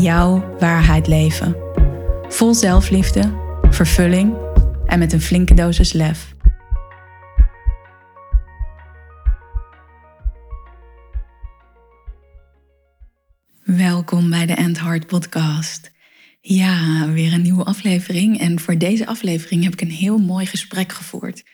jouw waarheid leven. Vol zelfliefde, vervulling en met een flinke dosis lef. Welkom bij de End Heart Podcast. Ja, weer een nieuwe aflevering. En voor deze aflevering heb ik een heel mooi gesprek gevoerd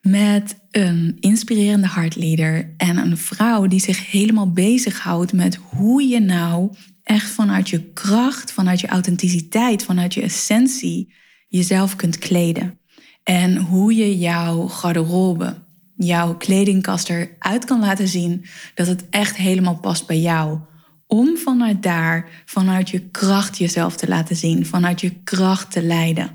met een inspirerende hartleader en een vrouw die zich helemaal bezighoudt met hoe je nou echt vanuit je kracht, vanuit je authenticiteit, vanuit je essentie jezelf kunt kleden. En hoe je jouw garderobe, jouw kledingkast eruit kan laten zien dat het echt helemaal past bij jou. Om vanuit daar, vanuit je kracht jezelf te laten zien, vanuit je kracht te leiden.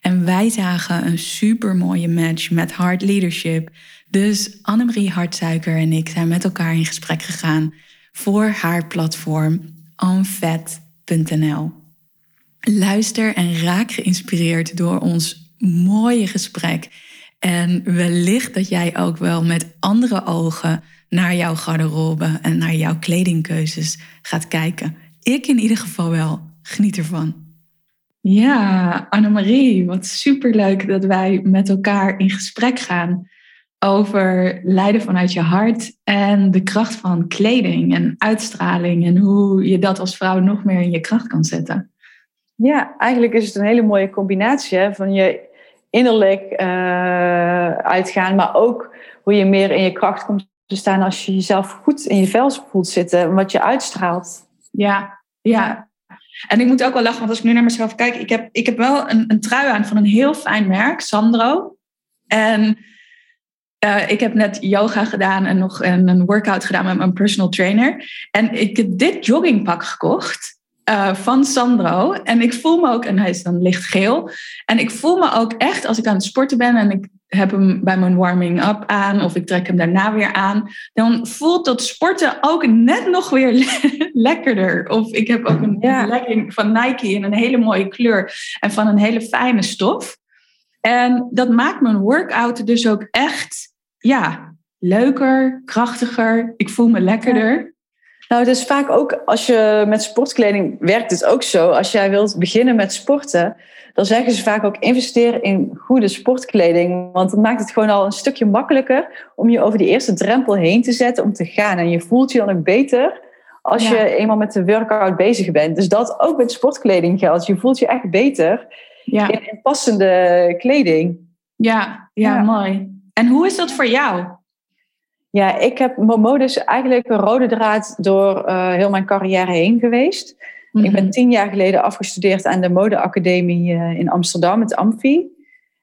En wij zagen een super mooie match met Hard Leadership. Dus Annemarie Hartsuiker en ik zijn met elkaar in gesprek gegaan voor haar platform envet.nl. Luister en raak geïnspireerd door ons mooie gesprek. En wellicht dat jij ook wel met andere ogen naar jouw garderobe en naar jouw kledingkeuzes gaat kijken. Ik in ieder geval wel. Geniet ervan. Ja, Annemarie, wat superleuk dat wij met elkaar in gesprek gaan over leiden vanuit je hart en de kracht van kleding en uitstraling en hoe je dat als vrouw nog meer in je kracht kan zetten. Ja, eigenlijk is het een hele mooie combinatie van je innerlijk uh, uitgaan, maar ook hoe je meer in je kracht komt te staan als je jezelf goed in je vel voelt zitten, wat je uitstraalt. Ja, ja. En ik moet ook wel lachen, want als ik nu naar mezelf kijk, ik heb, ik heb wel een, een trui aan van een heel fijn merk, Sandro. En uh, ik heb net yoga gedaan en nog een, een, workout gedaan met mijn personal trainer. En ik heb dit joggingpak gekocht uh, van Sandro. En ik voel me ook, en hij is dan lichtgeel. En ik voel me ook echt, als ik aan het sporten ben en ik heb hem bij mijn warming-up aan of ik trek hem daarna weer aan, dan voelt dat sporten ook net nog weer le lekkerder. Of ik heb ook een ja. legging van Nike in een hele mooie kleur en van een hele fijne stof. En dat maakt mijn workout dus ook echt ja, leuker, krachtiger. Ik voel me lekkerder. Nou, het is vaak ook als je met sportkleding werkt, het ook zo. Als jij wilt beginnen met sporten, dan zeggen ze vaak ook investeer in goede sportkleding. Want dat maakt het gewoon al een stukje makkelijker om je over die eerste drempel heen te zetten om te gaan. En je voelt je dan ook beter als je eenmaal met de workout bezig bent. Dus dat ook met sportkleding geldt. Je voelt je echt beter ja. in, passende kleding. Ja, ja, ja, mooi. En hoe is dat voor jou? Ja, ik heb mode is eigenlijk een rode draad door uh, heel mijn carrière heen geweest. Ik ben mhm. tien jaar geleden afgestudeerd aan de modeacademie uh, in Amsterdam, het Amfi.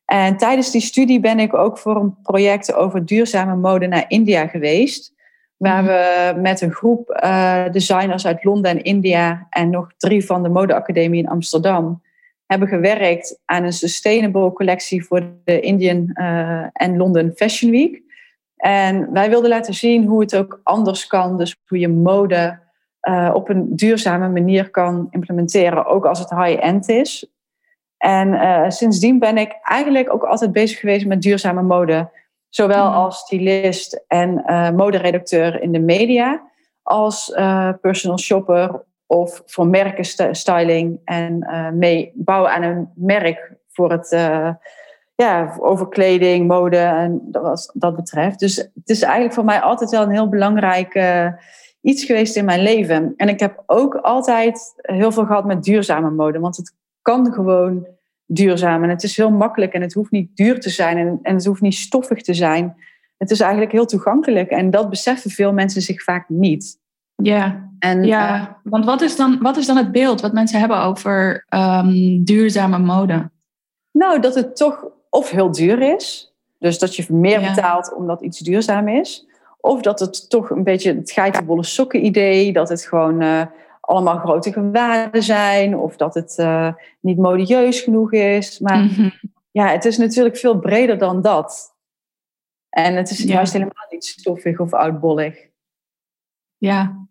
En tijdens die studie ben ik ook voor een project over duurzame mode naar India geweest. Waar mhm. we met een groep uh, designers uit Londen en India en nog drie van de modeacademie in Amsterdam hebben gewerkt aan een sustainable collectie voor de Indian uh, en London Fashion Week. En wij wilden laten zien hoe het ook anders kan. Dus hoe je mode uh, op een duurzame manier kan implementeren, ook als het high-end is. En uh, sindsdien ben ik eigenlijk ook altijd bezig geweest met duurzame mode. Zowel mm. als stylist en moderedacteur in de media, als personal shopper of voor merken styling en uh, mee bouwen aan een merk voor het uh, ja, over kleding, mode en dat, was, dat betreft. Dus het is eigenlijk voor mij altijd wel een heel belangrijk iets geweest in mijn leven. En ik heb ook altijd heel veel gehad met duurzame mode, want het kan gewoon duurzaam en het is heel makkelijk en het hoeft niet duur te zijn en, en het hoeft niet stoffig te zijn. Het is eigenlijk heel toegankelijk en dat beseffen veel mensen zich vaak niet. Ja, en, ja. Uh, want wat is, dan, wat is dan het beeld wat mensen hebben over um, duurzame mode? Nou, dat het toch of heel duur is. Dus dat je meer ja. betaalt omdat iets duurzaam is. Of dat het toch een beetje het geitenwolle sokken idee. Dat het gewoon uh, allemaal grote gewaden zijn of dat het uh, niet modieus genoeg is. Maar mhm. ja, het is natuurlijk veel breder dan dat. En het is juist helemaal niet stoffig of oudbollig. Ja.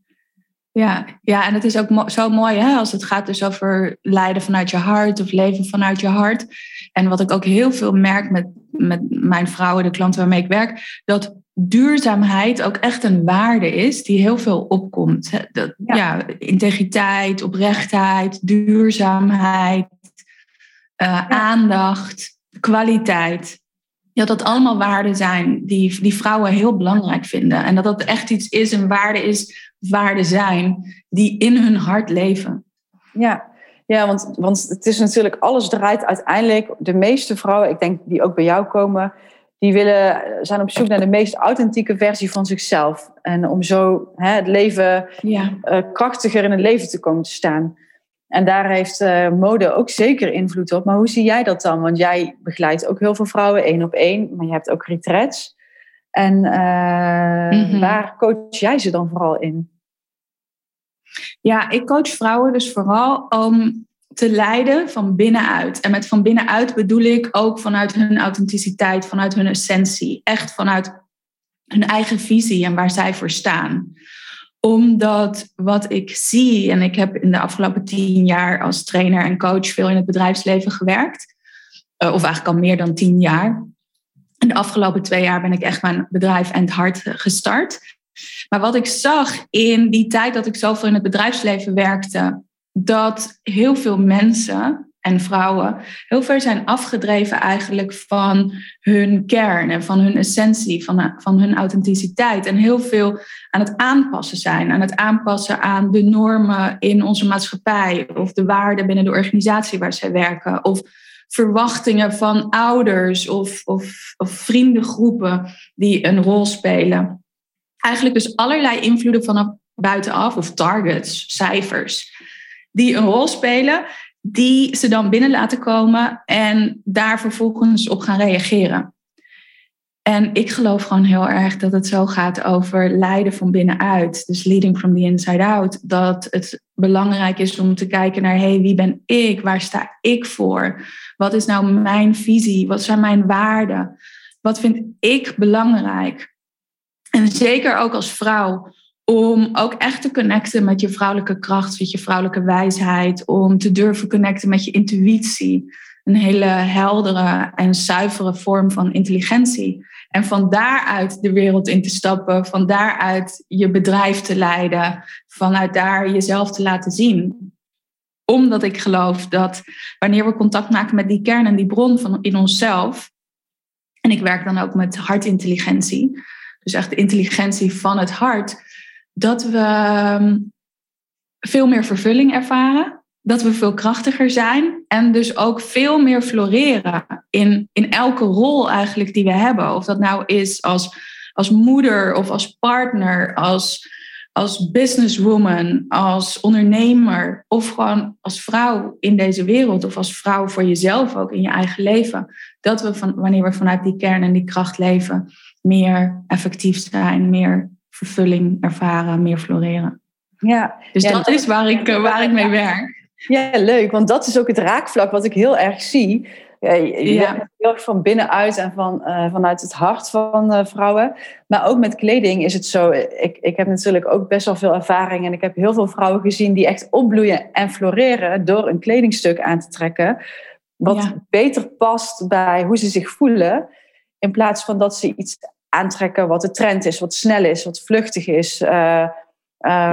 Ja, ja, en het is ook zo mooi hè, als het gaat dus over lijden vanuit je hart of leven vanuit je hart. En wat ik ook heel veel merk met, met mijn vrouwen, de klanten waarmee ik werk, dat duurzaamheid ook echt een waarde is die heel veel opkomt. Dat, ja. integriteit, oprechtheid, duurzaamheid, uh, aandacht, kwaliteit. Ja, dat allemaal waarden zijn die, die vrouwen heel belangrijk vinden. En dat dat echt iets is, een waarde is, waarden zijn, die in hun hart leven. Ja, ja want, want het is natuurlijk, alles draait uiteindelijk, de meeste vrouwen, ik denk die ook bij jou komen, die willen, zijn op zoek naar de meest authentieke versie van zichzelf. En om zo hè, het leven ja. uh, krachtiger in het leven te komen te staan. En daar heeft uh, mode ook zeker invloed op. Maar hoe zie jij dat dan? Want jij begeleidt ook heel veel vrouwen één op één, maar je hebt ook retreats. En uh, waar coach jij ze dan vooral in? Ja, ik coach vrouwen dus vooral om te leiden van binnenuit. En met van binnenuit bedoel ik ook vanuit hun authenticiteit, vanuit hun essentie. Echt vanuit hun eigen visie en waar zij voor staan. Omdat wat ik zie, en ik heb in de afgelopen tien jaar als trainer en coach veel in het bedrijfsleven gewerkt. Eh, of eigenlijk al meer dan tien jaar. En de afgelopen twee jaar ben ik echt mijn bedrijf en het hart gestart. Maar wat ik zag in die tijd dat ik zoveel in het bedrijfsleven werkte, dat heel veel mensen en vrouwen heel ver zijn afgedreven eigenlijk van hun kern en van hun essentie, van, van hun authenticiteit. En heel veel aan het aanpassen zijn, aan het aanpassen aan de normen in onze maatschappij of de waarden binnen de organisatie waar zij werken. Of verwachtingen van ouders of, of, of vriendengroepen die een rol spelen. Eigenlijk dus allerlei invloeden vanaf buitenaf of targets, cijfers die een rol spelen, die ze dan binnen laten komen en daar vervolgens op gaan reageren. En ik geloof gewoon heel erg dat het zo gaat over leiden van binnenuit. Dus leading from the inside out. Dat het belangrijk is om te kijken naar, hey, wie ben ik? Waar sta ik voor? Wat is nou mijn visie? Wat zijn mijn waarden? Wat vind ik belangrijk? En zeker ook als vrouw, om ook echt te connecten met je vrouwelijke kracht, met je vrouwelijke wijsheid, om te durven connecten met je intuïtie. Een hele heldere en zuivere vorm van intelligentie. En van daaruit de wereld in te stappen, van daaruit je bedrijf te leiden, vanuit daar jezelf te laten zien. Omdat ik geloof dat wanneer we contact maken met die kern en die bron van in onszelf, en ik werk dan ook met hartintelligentie, dus echt de intelligentie van het hart, dat we ehm, veel meer vervulling ervaren. Dat we veel krachtiger zijn en dus ook veel meer floreren in, in elke rol eigenlijk die we hebben. Of dat nou is als, als moeder of als partner, als, als businesswoman, als ondernemer of gewoon als vrouw in deze wereld of als vrouw voor jezelf ook in je eigen leven. Dat we van, wanneer we vanuit die kern en die kracht leven, meer effectief zijn, meer vervulling ervaren, meer floreren. Ja, dus dat, is waar ik, waar ik mee werk. Ja, leuk, want dat is ook het raakvlak wat ik heel erg zie. Ja, je ja. heel erg van binnenuit en van, uh, vanuit het hart van uh, vrouwen. Maar ook met kleding is het zo. Ik, ik heb natuurlijk ook best wel veel ervaring. En ik heb heel veel vrouwen gezien die echt opbloeien en floreren door een kledingstuk aan te trekken. Wat beter past bij hoe ze zich voelen. In plaats van dat ze iets aantrekken wat de trend is, wat snel is, wat vluchtig is. Uh,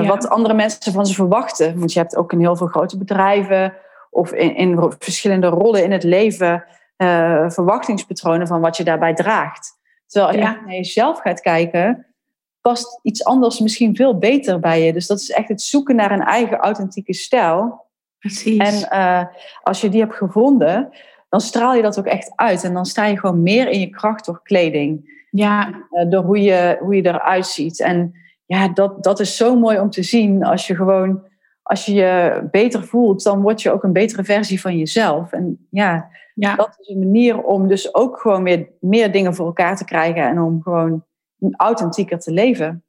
Wat andere mensen van ze verwachten. Want je hebt ook in heel veel grote bedrijven of in, in verschillende rollen in het leven uh, verwachtingspatronen van wat je daarbij draagt. Terwijl je naar jezelf gaat kijken, past iets anders misschien veel beter bij je. Dus dat is echt het zoeken naar een eigen authentieke stijl. Precies. En als je die hebt gevonden, dan straal je dat ook echt uit. En dan sta je gewoon meer in je kracht door kleding. Ja. Uh, door hoe je, hoe je eruit ziet. En ja, dat, dat is zo mooi om te zien. Als je gewoon, als je je beter voelt, dan word je ook een betere versie van jezelf. En ja, ja. dat is een manier om dus ook gewoon meer, meer dingen voor elkaar te krijgen. En om gewoon authentieker te leven.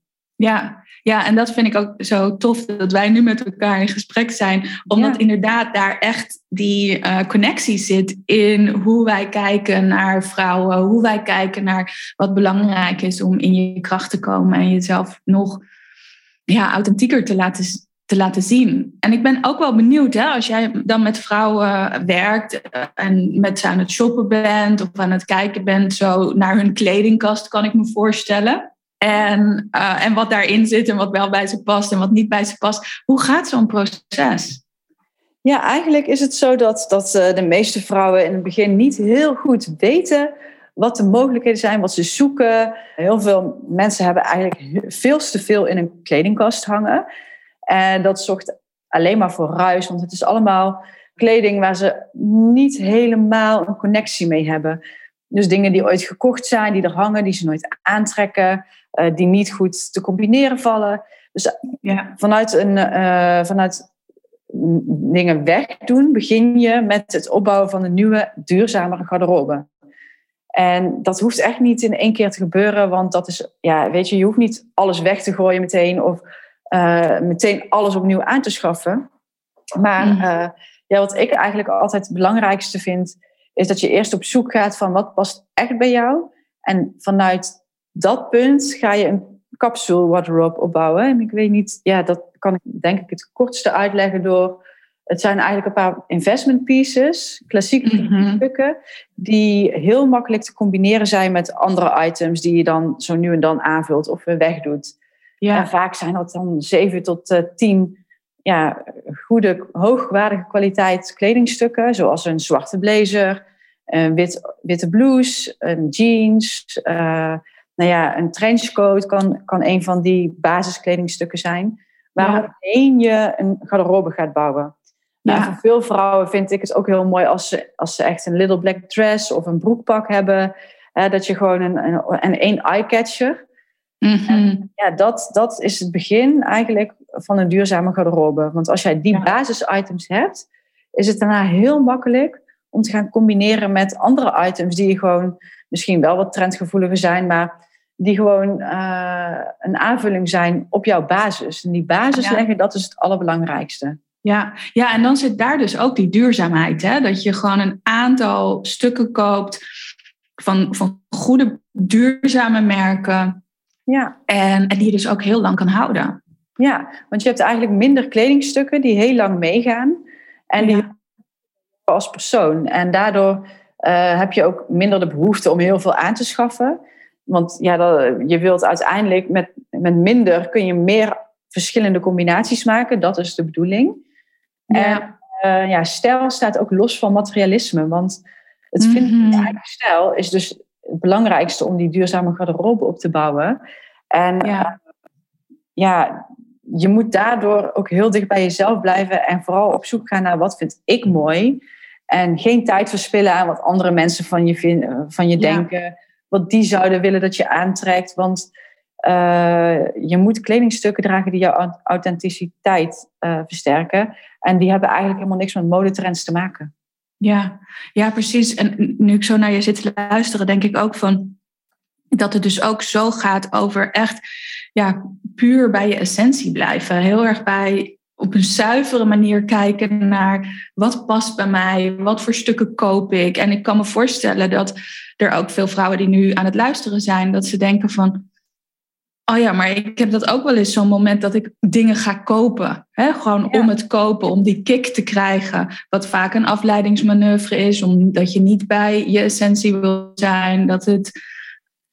Ja, ja, en dat vind ik ook zo tof dat wij nu met elkaar in gesprek zijn. Omdat inderdaad daar echt die uh, connectie zit in hoe wij kijken naar vrouwen, hoe wij kijken naar wat belangrijk is om in je kracht te komen en jezelf nog ja, authentieker te laten, te laten zien. En ik ben ook wel benieuwd, hè, als jij dan met vrouwen werkt eh, en met ze aan het shoppen bent of aan het kijken bent, zo naar hun kledingkast, kan ik me voorstellen. En, uh, en wat daarin zit en wat wel bij ze past en wat niet bij ze past. Hoe gaat zo'n proces? Ja, eigenlijk is het zo dat, dat uh, de meeste vrouwen in het begin niet heel goed weten wat de mogelijkheden zijn, wat ze zoeken. Heel veel mensen hebben eigenlijk veel te veel in een kledingkast hangen. En dat zorgt alleen maar voor ruis, want het is allemaal kleding waar ze niet helemaal een connectie mee hebben. Dus dingen die ooit gekocht zijn, die er hangen, die ze nooit aantrekken. Eh, die niet goed te combineren vallen. Dus ja. vanuit, een, uh, vanuit dingen wegdoen begin je met het opbouwen van een nieuwe, duurzamere garderobe. En dat hoeft echt niet in één keer te gebeuren, want dat is, ja, weet je, je hoeft niet alles weg te gooien meteen of uh, meteen alles opnieuw aan te schaffen. Maar mm. ja, wat ik eigenlijk altijd het belangrijkste vind, is dat je eerst op zoek gaat van wat past echt bij jou. En vanuit dat punt ga je een capsule wardrobe opbouwen. En ik weet niet, ja, dat kan ik denk ik het kortste uitleggen door. Het zijn eigenlijk een paar investment pieces, klassieke mm stukken, die heel makkelijk te combineren zijn met andere items die je dan zo nu en dan aanvult of weer wegdoet. Ja. En vaak zijn dat dan zeven tot uh, tien ja, goede, hoogwaardige kwaliteit kledingstukken, zoals een zwarte blazer, een wit, witte blouse, een jeans, uh, nou ja, een trenchcoat kan, kan een van die basiskledingstukken zijn. Waaromheen je een garderobe gaat bouwen. Nou, voor veel vrouwen vind ik het ook heel mooi als ze, als ze echt een little black dress of een broekpak hebben. dat je gewoon een, een, een één eye-catcher. Mm ja, dat, dat is het begin eigenlijk van een duurzame garderobe. Want als jij die basis-items hebt, is het daarna heel makkelijk om te gaan combineren met andere items die je gewoon misschien wel wat trendgevoeliger zijn, maar die gewoon uh, een aanvulling zijn op jouw basis. En die basis leggen, dat is het allerbelangrijkste. Ja, ja, en dan zit daar dus ook die duurzaamheid. Hè? Dat je gewoon een aantal stukken koopt van, van goede, duurzame merken. Ja. En, en die je dus ook heel lang kan houden. Ja, want je hebt eigenlijk minder kledingstukken die heel lang meegaan. En die als persoon. En daardoor uh, heb je ook minder de behoefte om heel veel aan te schaffen. Want ja, dat, je wilt uiteindelijk met, met minder kun je meer verschillende combinaties maken. Dat is de bedoeling. Ja. En uh, ja, stijl staat ook los van materialisme. Want het vinden van je eigen stijl is dus het belangrijkste om die duurzame garderobe op te bouwen. En ja. Uh, ja, je moet daardoor ook heel dicht bij jezelf blijven en vooral op zoek gaan naar wat vind ik mooi. En geen tijd verspillen aan wat andere mensen van je, vinden, van je denken. Wat die zouden willen dat je aantrekt. Want uh, je moet kledingstukken dragen die jouw authenticiteit uh, versterken. En die hebben eigenlijk helemaal niks met modetrends te maken. Ja, ja, precies. En nu ik zo naar je zit te luisteren, denk ik ook van dat het dus ook zo gaat over echt ja, puur bij je essentie blijven. Heel erg bij op een zuivere manier kijken naar wat past bij mij, wat voor stukken koop ik. En ik kan me voorstellen dat er ook veel vrouwen die nu aan het luisteren zijn, dat ze denken van, oh ja, maar ik heb dat ook wel eens zo'n moment dat ik dingen ga kopen. Hè? Gewoon om het kopen, om die kick te krijgen. Wat vaak een afleidingsmanoeuvre is, omdat je niet bij je essentie wil zijn. Dat het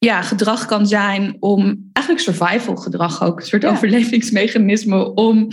ja, gedrag kan zijn om, eigenlijk survival gedrag ook, een soort overlevingsmechanisme om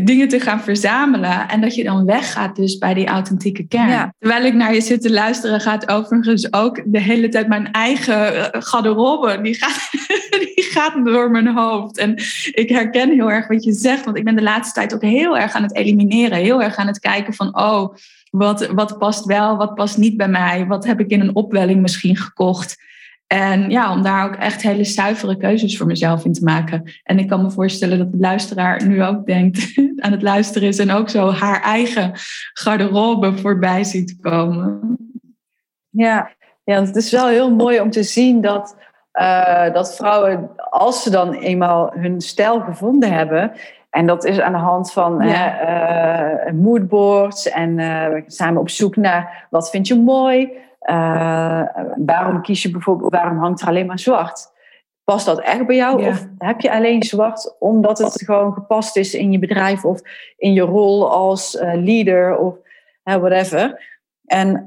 dingen te gaan verzamelen. En dat je dan weggaat dus bij die authentieke kern. Terwijl ik naar je zit te luisteren, gaat overigens ook de hele tijd mijn eigen eh, garderobe. Die gaat, die gaat door mijn hoofd. En ik herken heel erg wat je zegt. Want ik ben de laatste tijd ook heel erg aan het elimineren. Heel erg aan het kijken van, oh, wat, wat past wel, wat past niet bij mij? Wat heb ik in een opwelling misschien gekocht? En ja, om daar ook echt hele zuivere keuzes voor mezelf in te maken. En ik kan me voorstellen dat de luisteraar nu ook denkt aan het luisteren is en ook zo haar eigen garderobe voorbij ziet komen. Ja, ja het is wel heel mooi om te zien dat, uh, dat vrouwen als ze dan eenmaal hun stijl gevonden hebben, en dat is aan de hand van ja. uh, moodboards en uh, samen op zoek naar wat vind je mooi. Uh, waarom kies je bijvoorbeeld, waarom hangt er alleen maar zwart? Past dat echt bij jou? Of heb je alleen zwart omdat het gewoon gepast is in je bedrijf of in je rol als leader of whatever? En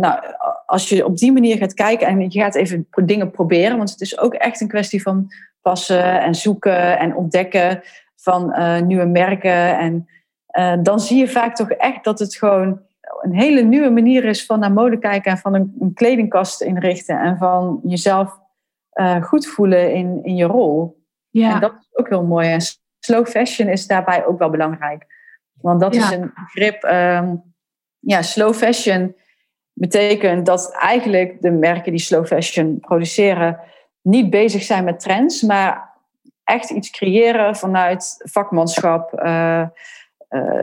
nou, als je op die manier gaat kijken en je gaat even dingen proberen, want het is ook echt een kwestie van passen en zoeken en ontdekken van uh, nieuwe merken. En uh, dan zie je vaak toch echt dat het gewoon een hele nieuwe manier is van naar mode kijken en van een, een kledingkast inrichten en van jezelf uh, goed voelen in, in je rol. Ja. En dat is ook heel mooi. En slow fashion is daarbij ook wel belangrijk. Want dat is een begrip. Um, ja, slow fashion betekent dat eigenlijk de merken die slow fashion produceren niet bezig zijn met trends, maar echt iets creëren vanuit vakmanschap. Uh,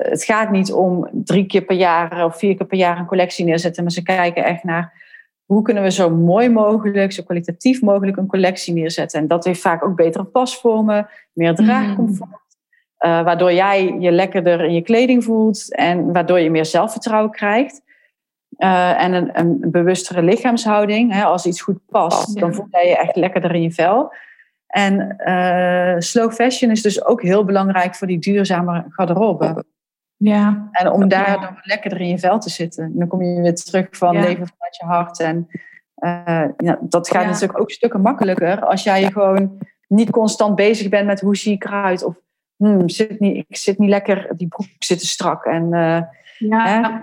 het gaat niet om drie keer per jaar of vier keer per jaar een collectie neerzetten, maar ze kijken echt naar hoe kunnen we zo mooi mogelijk, zo kwalitatief mogelijk een collectie neerzetten. En dat heeft vaak ook betere pasvormen, meer draagcomfort. Uh, waardoor jij je lekkerder in je kleding voelt en waardoor je meer zelfvertrouwen krijgt. Uh, en een, een, bewustere lichaamshouding. Hè, als iets goed past, dan voel jij je echt lekkerder in je vel. En uh, slow fashion is dus ook heel belangrijk voor die duurzame garderobe. Ja. En om daar dan lekker in je vel te zitten. dan kom je weer terug van leven vanuit je hart. En uh, ja, dat gaat natuurlijk ook stukken makkelijker als jij gewoon niet constant bezig bent met hoe zie ik eruit. Of hmm, zit niet, ik zit niet lekker, die broek zit te strak. En, uh, ja. Hè?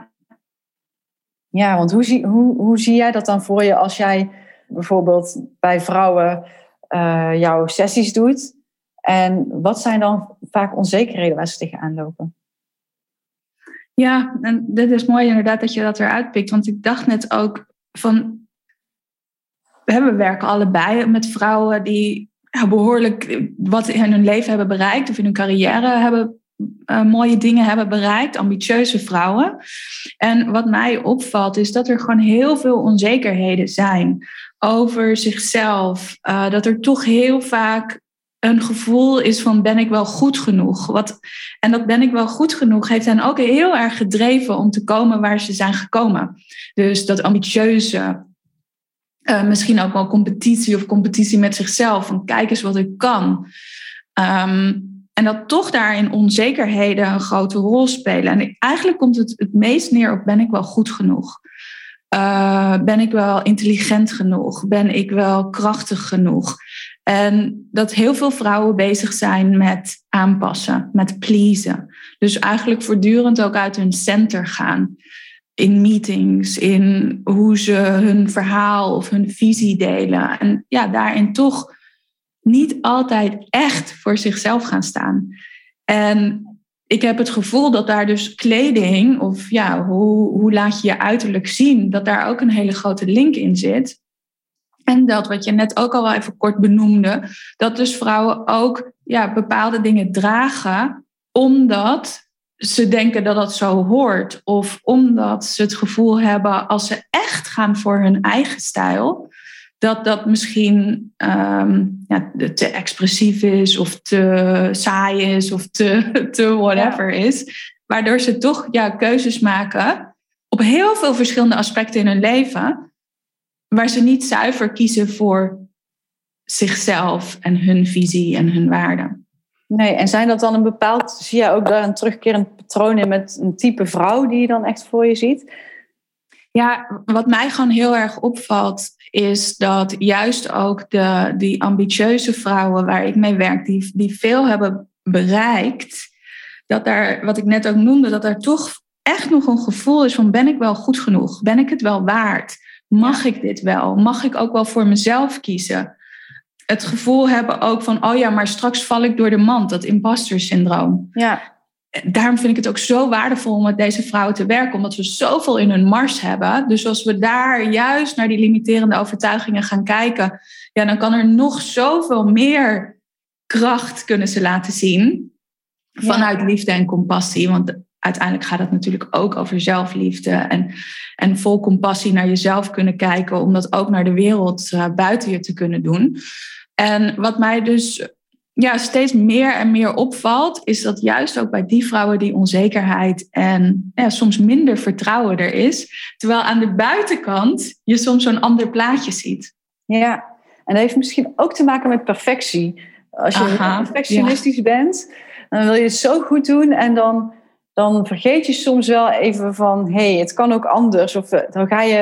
ja, want hoe zie, hoe, hoe zie jij dat dan voor je als jij bijvoorbeeld bij vrouwen uh, jouw sessies doet. En wat zijn dan vaak onzekerheden waar ze tegenaan lopen? Ja, en dit is mooi inderdaad dat je dat eruit pikt. Want ik dacht net ook van... We werken allebei met vrouwen die behoorlijk wat in hun leven hebben bereikt... of in hun carrière hebben uh, mooie dingen hebben bereikt, ambitieuze vrouwen. En wat mij opvalt is dat er gewoon heel veel onzekerheden zijn over zichzelf. Uh, dat er toch heel vaak een gevoel is van ben ik wel goed genoeg? Wat, en dat ben ik wel goed genoeg heeft hen ook heel erg gedreven om te komen waar ze zijn gekomen. Dus dat ambitieuze, uh, misschien ook wel competitie of competitie met zichzelf. Van kijk eens wat ik kan. Um, en dat toch daarin onzekerheden een grote rol spelen. En eigenlijk komt het het meest neer op ben ik wel goed genoeg? Uh, ben ik wel intelligent genoeg? Ben ik wel krachtig genoeg? En dat heel veel vrouwen bezig zijn met aanpassen, met pleasen. Dus eigenlijk voortdurend ook uit hun center gaan. In meetings, in hoe ze hun verhaal of hun visie delen. En ja, daarin toch niet altijd echt voor zichzelf gaan staan. En ik heb het gevoel dat daar dus kleding, of ja, hoe, hoe laat je je uiterlijk zien, dat daar ook een hele grote link in zit. En dat wat je net ook al wel even kort benoemde, dat dus vrouwen ook ja, bepaalde dingen dragen omdat ze denken dat dat zo hoort. Of omdat ze het gevoel hebben als ze echt gaan voor hun eigen stijl, dat dat misschien um, ja, te expressief is of te saai is of te, te whatever is. Waardoor ze toch ja, keuzes maken op heel veel verschillende aspecten in hun leven, waar ze niet zuiver kiezen voor zichzelf en hun visie en hun waarden. Nee, en zijn dat dan een bepaald, zie je ook daar een terugkerend patroon in met een type vrouw die je dan echt voor je ziet? Ja, wat mij gewoon heel erg opvalt, is dat juist ook de, die ambitieuze vrouwen waar ik mee werk, die, die veel hebben bereikt, dat daar, wat ik net ook noemde, dat er toch echt nog een gevoel is van ben ik wel goed genoeg? Ben ik het wel waard? Mag ik dit wel? Mag ik ook wel voor mezelf kiezen? Het gevoel hebben ook van, oh ja, maar straks val ik door de mand, dat imposter syndroom. Ja daarom vind ik het ook zo waardevol om met deze vrouwen te werken, omdat we zoveel in hun mars hebben. Dus als we daar juist naar die limiterende overtuigingen gaan kijken, ja, dan kan er nog zoveel meer kracht kunnen ze laten zien. Vanuit liefde en compassie. Want uiteindelijk gaat het natuurlijk ook over zelfliefde. En, en vol compassie naar jezelf kunnen kijken, om dat ook naar de wereld uh, buiten je te kunnen doen. En wat mij dus ja, steeds meer en meer opvalt, is dat juist ook bij die vrouwen die onzekerheid en ja, soms minder vertrouwen er is. Terwijl aan de buitenkant je soms zo'n ander plaatje ziet. Ja, en dat heeft misschien ook te maken met perfectie. Als je perfectionistisch bent, dan wil je het zo goed doen en dan, dan vergeet je soms wel even van, hé, hey, het kan ook anders. Of eh, dan ga je,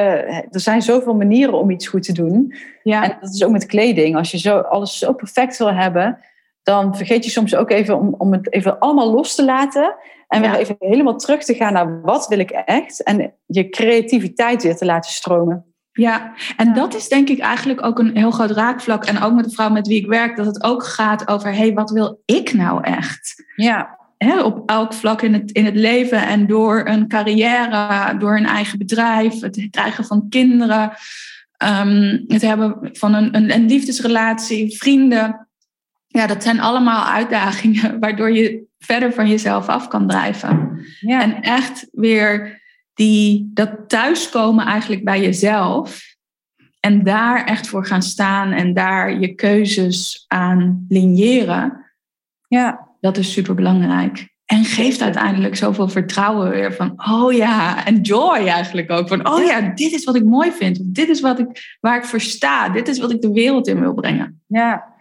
er zijn zoveel manieren om iets goed te doen. Ja. En dat is ook met kleding. Als je zo, alles zo perfect wil hebben, dan vergeet je soms ook even om, om het even allemaal los te laten. En weer even helemaal terug te gaan naar wat wil ik echt. En je creativiteit weer te laten stromen. Ja, en dat is denk ik eigenlijk ook een heel groot raakvlak. En ook met de vrouw met wie ik werk, dat het ook gaat over: hé, hey, wat wil ik nou echt? Ja. op elk vlak in het, in het leven en door een carrière, door een eigen bedrijf, het krijgen van kinderen, ehm, het hebben van een, een, een liefdesrelatie, vrienden ja, dat zijn allemaal uitdagingen waardoor je verder van jezelf af kan drijven. Ja. En echt weer die, dat thuiskomen eigenlijk bij jezelf. En daar echt voor gaan staan en daar je keuzes aan ligneren. Ja. Dat is super belangrijk. En geeft uiteindelijk zoveel vertrouwen weer van, oh ja, en joy eigenlijk ook. Van, oh ja, dit is wat ik mooi vind. Dit is wat ik, waar ik voor sta. Dit is wat ik de wereld in wil brengen. Ja,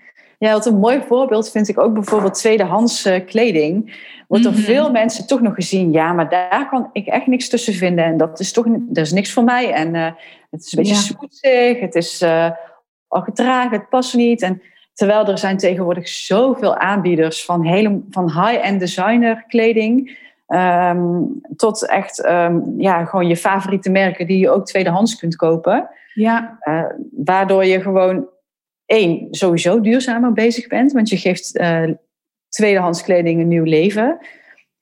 ja, wat een mooi voorbeeld vind ik ook bijvoorbeeld tweedehands uh, kleding. Wordt door mhm. veel mensen toch nog gezien, ja, maar daar kan ik echt niks tussen vinden. En dat is toch dat is niks voor mij. En uh, het is een beetje ja. het is uh, al gedragen, het past niet. En terwijl er zijn tegenwoordig zoveel aanbieders van, hele, van high-end designer kleding. Um, tot echt um, ja, gewoon je favoriete merken die je ook tweedehands kunt kopen. Ja. waardoor je gewoon één, sowieso duurzamer bezig bent, want je geeft uh, tweedehands kleding een nieuw leven.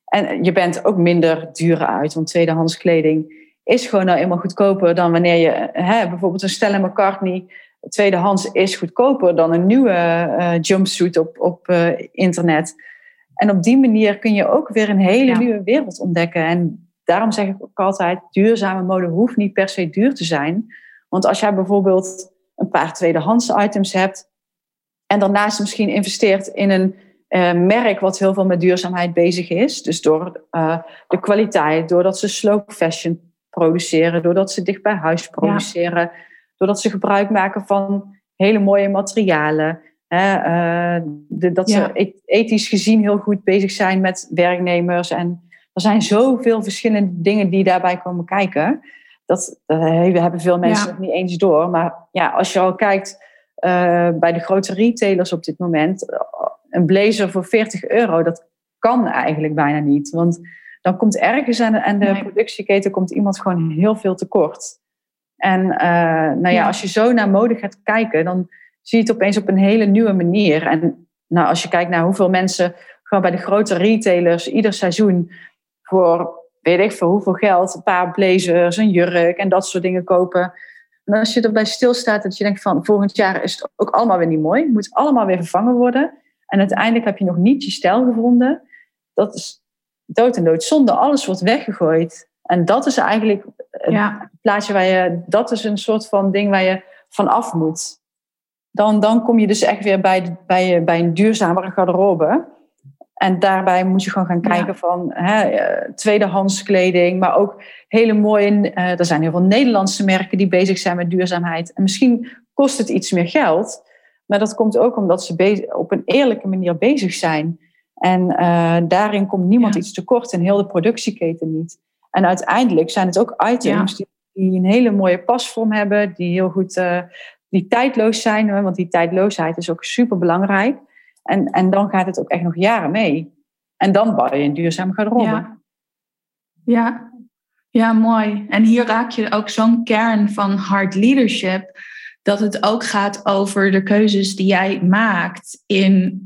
En je bent ook minder duur uit, want tweedehands kleding is gewoon nou eenmaal goedkoper dan wanneer je hè, bijvoorbeeld een Stella McCartney tweedehands is goedkoper dan een nieuwe uh, jumpsuit op, op uh, internet. En op die manier kun je ook weer een hele nieuwe wereld ontdekken. En daarom zeg ik ook altijd, duurzame mode hoeft niet per se duur te zijn. Want als jij bijvoorbeeld een paar tweedehands items hebt. En daarnaast misschien investeert in een uh, merk wat heel veel met duurzaamheid bezig is. Dus door uh, de kwaliteit, doordat ze slow fashion produceren, doordat ze dicht bij huis produceren, doordat ze gebruik maken van hele mooie materialen. Hè, uh, de, dat ze ethisch gezien heel goed bezig zijn met werknemers. En er zijn zoveel verschillende dingen die daarbij komen kijken dat, dat hebben veel mensen ja. nog niet eens door. Maar ja, als je al kijkt uh, bij de grote retailers op dit moment, eh, een blazer voor 40 euro, dat kan eigenlijk bijna niet. Want dan komt ergens aan de, aan de productieketen komt iemand gewoon heel veel tekort. En uh, nou ja, ja, als je zo naar mode gaat kijken, dan zie je het opeens op een hele nieuwe manier. En nou, als je kijkt naar hoeveel mensen gewoon bij de grote retailers ieder seizoen voor weet ik voor hoeveel geld, een paar blazers, een jurk en dat soort dingen kopen. En als je erbij stilstaat, dat je denkt van volgend jaar is het ook allemaal weer niet mooi. Het moet allemaal weer vervangen worden. En uiteindelijk heb je nog niet je stijl gevonden. Dat is dood en dood zonde. Alles wordt weggegooid. En dat is eigenlijk het plaatje waar je, dat is een soort van ding waar je van af moet. Dan, dan kom je dus echt weer bij, bij, bij een duurzamere garderobe. En daarbij moet je gewoon gaan kijken van hè, eh, tweedehands kleding, maar ook hele mooie. Uh, er zijn heel veel Nederlandse merken die bezig zijn met duurzaamheid. En misschien kost het iets meer geld, maar dat komt ook omdat ze op een eerlijke manier bezig zijn. En uh, daarin komt niemand iets tekort en heel de productieketen niet. En uiteindelijk zijn het ook items die, die, een hele mooie pasvorm hebben, die heel goed, uh, die tijdloos zijn, want die tijdloosheid is ook super belangrijk. En, en dan gaat het ook echt nog jaren mee. En dan bouw je een duurzaam garderobe. Ja. ja. Ja, mooi. En hier raak je ook zo'n kern van hard leadership. Dat het ook gaat over de keuzes die jij maakt in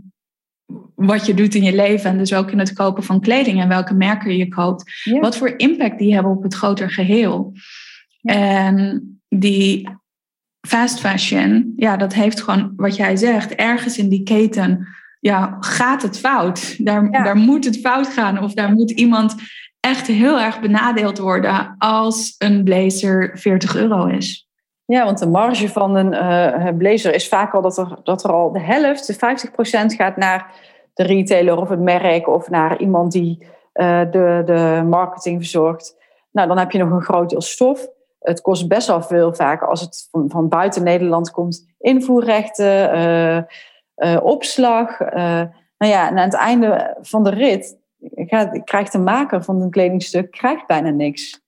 wat je doet in je leven. En dus ook in het kopen van kleding en welke merken je koopt. Wat voor impact die hebben op het groter geheel. En die fast fashion, ja, dat heeft gewoon wat jij zegt, ergens in die keten, ja, gaat het fout. Daar, daar moet het fout gaan of daar moet iemand echt heel erg benadeeld worden als een blazer 40 euro is. Ja, want de marge van een uh, blazer is vaak al dat er, dat er al de helft, de 50% gaat naar de retailer of het merk of naar iemand die uh, de, de marketing verzorgt. Nou, dan heb je nog een groot deel stof. Het kost best wel veel vaak als het van, van buiten Nederland komt. Invoerrechten, uh, opslag. nou ja, en aan het einde van de rit gaat, krijgt de maker van een kledingstuk krijgt bijna niks.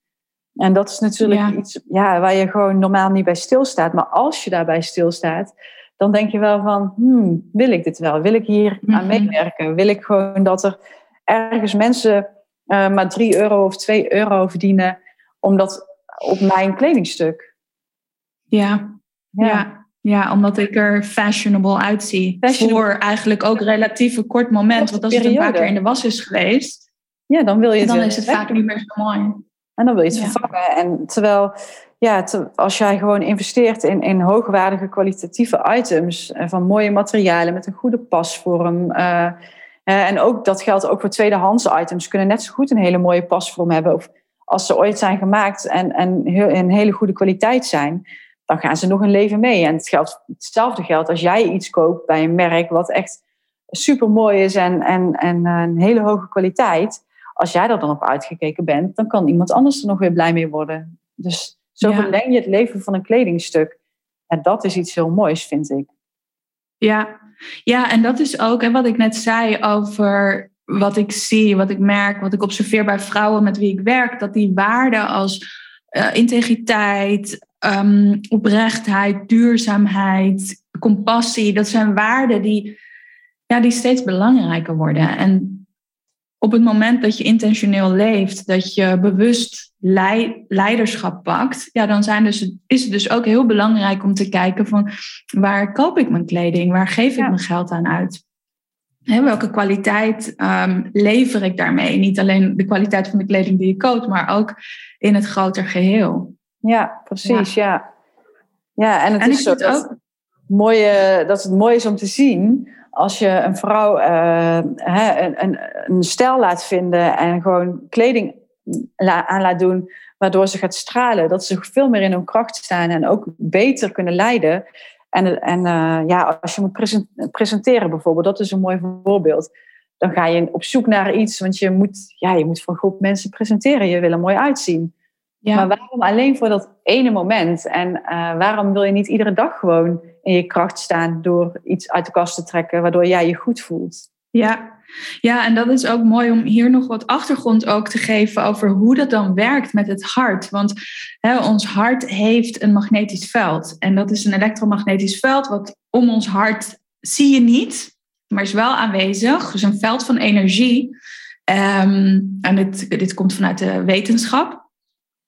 En dat is natuurlijk iets ja, waar je gewoon normaal niet bij stilstaat. Maar als je daarbij stilstaat, dan denk je wel van, hmm, wil ik dit wel? Wil ik hier aan mhm. meewerken? Wil ik gewoon dat er ergens mensen uh, maar 3 euro of 2 euro verdienen omdat op mijn kledingstuk? Ja, ja. ja. Ja, omdat ik er fashionable uitzie. Voor eigenlijk ook relatief een kort moment. Want als het een paar keer in de was is geweest, ja, dan, wil je dan is het vaak niet meer zo mooi. En dan wil je het vervangen. En terwijl, ja, als jij gewoon investeert in, in hoogwaardige kwalitatieve items en van mooie materialen met een goede pasvorm. Uh, en ook dat geldt ook voor tweedehands items, kunnen net zo goed een hele mooie pasvorm hebben. Of als ze ooit zijn gemaakt en, en heel, in hele goede kwaliteit zijn, dan gaan ze nog een leven mee. En het geldt, hetzelfde geldt als jij iets koopt bij een merk wat echt super mooi is en, en, en een hele hoge kwaliteit als jij er dan op uitgekeken bent, dan kan iemand anders er nog weer blij mee worden. Dus zo ja. verleng je het leven van een kledingstuk. En dat is iets heel moois, vind ik. Ja, ja en dat is ook en wat ik net zei over wat ik zie, wat ik merk, wat ik observeer bij vrouwen met wie ik werk, dat die waarden als uh, integriteit, um, oprechtheid, duurzaamheid, compassie, dat zijn waarden die, ja, die steeds belangrijker worden. En op het moment dat je intentioneel leeft, dat je bewust leiderschap pakt, ja, dan zijn dus, is het dus ook heel belangrijk om te kijken van waar koop ik mijn kleding, waar geef ik mijn geld aan uit. Welke kwaliteit um, lever ik daarmee? Niet alleen de kwaliteit van de kleding die je koopt, maar ook in het groter geheel. Ja, precies, ja. Ja, en het is zo dat, ook... mooie, dat het mooi is om te zien als je een vrouw uh, een, een, een, stijl laat vinden en gewoon kleding aan laat doen, waardoor ze gaat stralen, dat ze veel meer in hun kracht staan en ook beter kunnen leiden. En, en uh, ja, als je moet presenteren bijvoorbeeld, dat is een mooi voorbeeld. Dan ga je op zoek naar iets, want je moet, ja, je moet voor een groep mensen presenteren. Je wil er mooi uitzien. Ja. Maar waarom alleen voor dat ene moment? En uh, waarom wil je niet iedere dag gewoon in je kracht staan door iets uit de kast te trekken, waardoor jij je goed voelt? Ja. Ja, en dat is ook mooi om hier nog wat achtergrond ook te geven over hoe dat dan werkt met het hart. Want hè, ons hart heeft een magnetisch veld. En dat is een elektromagnetisch veld wat om ons hart zie je niet, maar is wel aanwezig. Dus een veld van energie. Um, en dit, dit komt vanuit de wetenschap.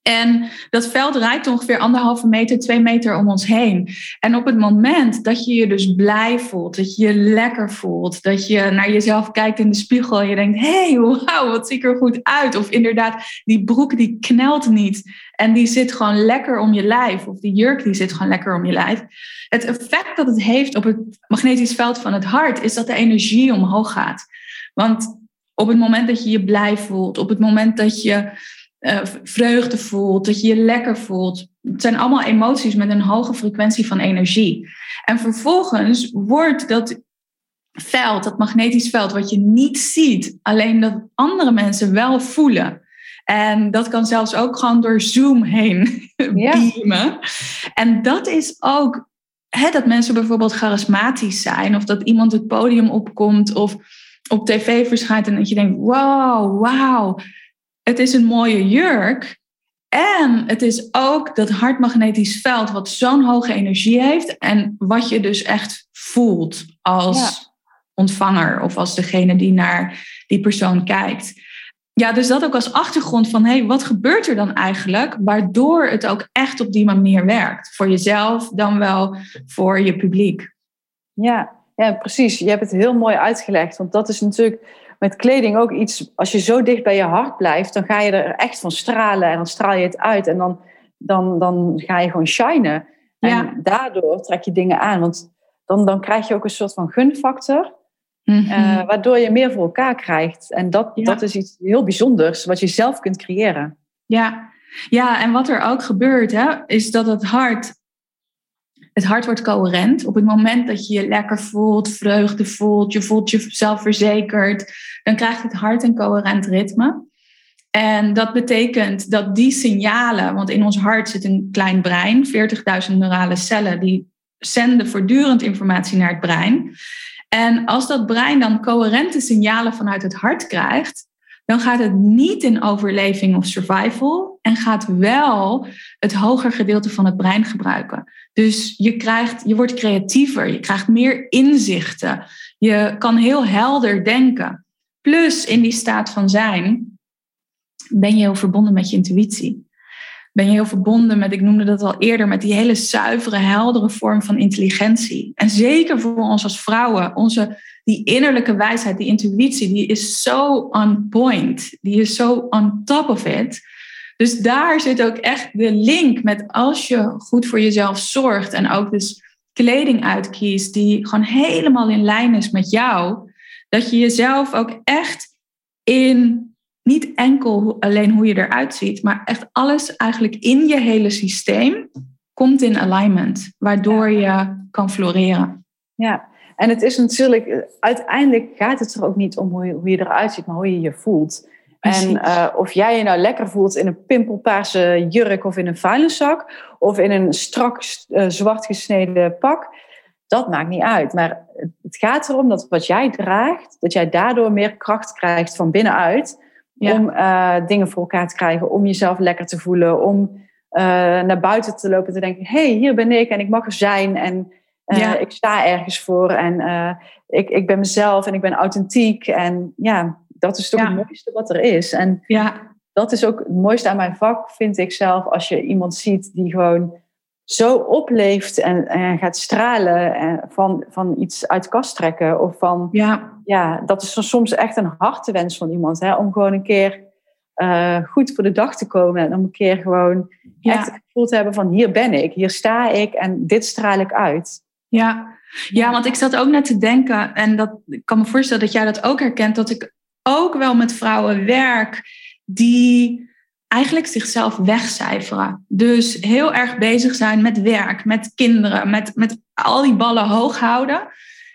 En dat veld reikt ongeveer anderhalve meter, twee meter om ons heen. En op het moment dat je je dus blij voelt, dat je je lekker voelt, dat je naar jezelf kijkt in de spiegel en je denkt, hé, hey, wauw, wat zie ik er goed uit. Of inderdaad, die broek die knelt niet en die zit gewoon lekker om je lijf. Of die jurk die zit gewoon lekker om je lijf. Het effect dat het heeft op het magnetisch veld van het hart is dat de energie omhoog gaat. Want op het moment dat je je blij voelt, op het moment dat je uh, vreugde voelt, dat je je lekker voelt. Het zijn allemaal emoties met een hoge frequentie van energie. En vervolgens wordt dat veld, dat magnetisch veld, wat je niet ziet, alleen dat andere mensen wel voelen. En dat kan zelfs ook gewoon door Zoom heen beamen. En dat is ook hè, dat mensen bijvoorbeeld charismatisch zijn, of dat iemand het podium opkomt of op tv verschijnt en dat je denkt: wow, wow het is een mooie jurk. En het is ook dat hartmagnetisch veld wat zo'n hoge energie heeft. En wat je dus echt voelt als ontvanger of als degene die naar die persoon kijkt. Ja, dus dat ook als achtergrond van, hé, hey, wat gebeurt er dan eigenlijk? Waardoor het ook echt op die manier werkt. Voor jezelf, dan wel voor je publiek. Ja, ja, precies. Je hebt het heel mooi uitgelegd. Want dat is natuurlijk met kleding ook iets, als je zo dicht bij je hart blijft, dan ga je er echt van stralen en dan straal je het uit en dan, dan, dan ga je gewoon shinen. En daardoor trek je dingen aan, want dan, dan krijg je ook een soort van gunfactor. Mm waardoor je meer voor elkaar krijgt. En dat, dat is iets heel bijzonders, wat je zelf kunt creëren. Ja, ja en wat er ook gebeurt, hè, is dat het hart het hart wordt coherent. Op het moment dat je je lekker voelt, vreugde voelt, je voelt jezelf verzekerd, dan krijgt het hart een coherent ritme. En dat betekent dat die signalen, want in ons hart zit een klein brein, 40.000 neurale cellen, die zenden voortdurend informatie naar het brein. En als dat brein dan coherente signalen vanuit het hart krijgt, dan gaat het niet in overleving of survival en gaat wel het hoger gedeelte van het brein gebruiken. Dus je, krijgt, je wordt creatiever, je krijgt meer inzichten, je kan heel helder denken. Plus in die staat van zijn ben je heel verbonden met je intuïtie. Ben je heel verbonden met, ik noemde dat al eerder, met die hele zuivere, heldere vorm van intelligentie. En zeker voor ons als vrouwen, onze, die innerlijke wijsheid, die intuïtie, die is zo on point. Die is zo on top of it. Dus daar zit ook echt de link met als je goed voor jezelf zorgt en ook dus kleding uitkiest die gewoon helemaal in lijn is met jou, dat je jezelf ook echt in niet enkel alleen hoe je eruit ziet, maar echt alles eigenlijk in je hele systeem komt in alignment, waardoor je kan floreren. Ja, en het is natuurlijk, uiteindelijk gaat het er ook niet om hoe je, hoe je eruit ziet, maar hoe je je voelt. En uh, of jij je nou lekker voelt in een pimpelpaarse jurk of in een vuilniszak of in een strak uh, zwart gesneden pak, dat maakt niet uit. Maar het gaat erom dat wat jij draagt, dat jij daardoor meer kracht krijgt van binnenuit om uh, dingen voor elkaar te krijgen, om jezelf lekker te voelen, om naar buiten te lopen en te denken: hé, hey, hier ben ik en ik mag er zijn en uh, ik sta ergens voor en ik, ik ben mezelf en ik ben authentiek. En ja, dat is toch het mooiste wat er is. En ja. dat is ook het mooiste aan mijn vak, vind ik zelf, als je iemand ziet die gewoon zo opleeft en, en gaat stralen en van, van iets uit kast trekken. Of van, ja. ja, dat is soms echt een hartewens van iemand. Hè, om gewoon een keer uh, goed voor de dag te komen. En om een keer gewoon ja. echt het gevoel te hebben van hier ben ik, hier sta ik en dit straal ik uit. Ja. ja, want ik zat ook net te denken, en dat, ik kan me voorstellen dat jij dat ook herkent, dat ik ook wel met vrouwen werk die eigenlijk zichzelf wegcijferen. Dus heel erg bezig zijn met werk, met kinderen, met, met al die ballen hoog houden.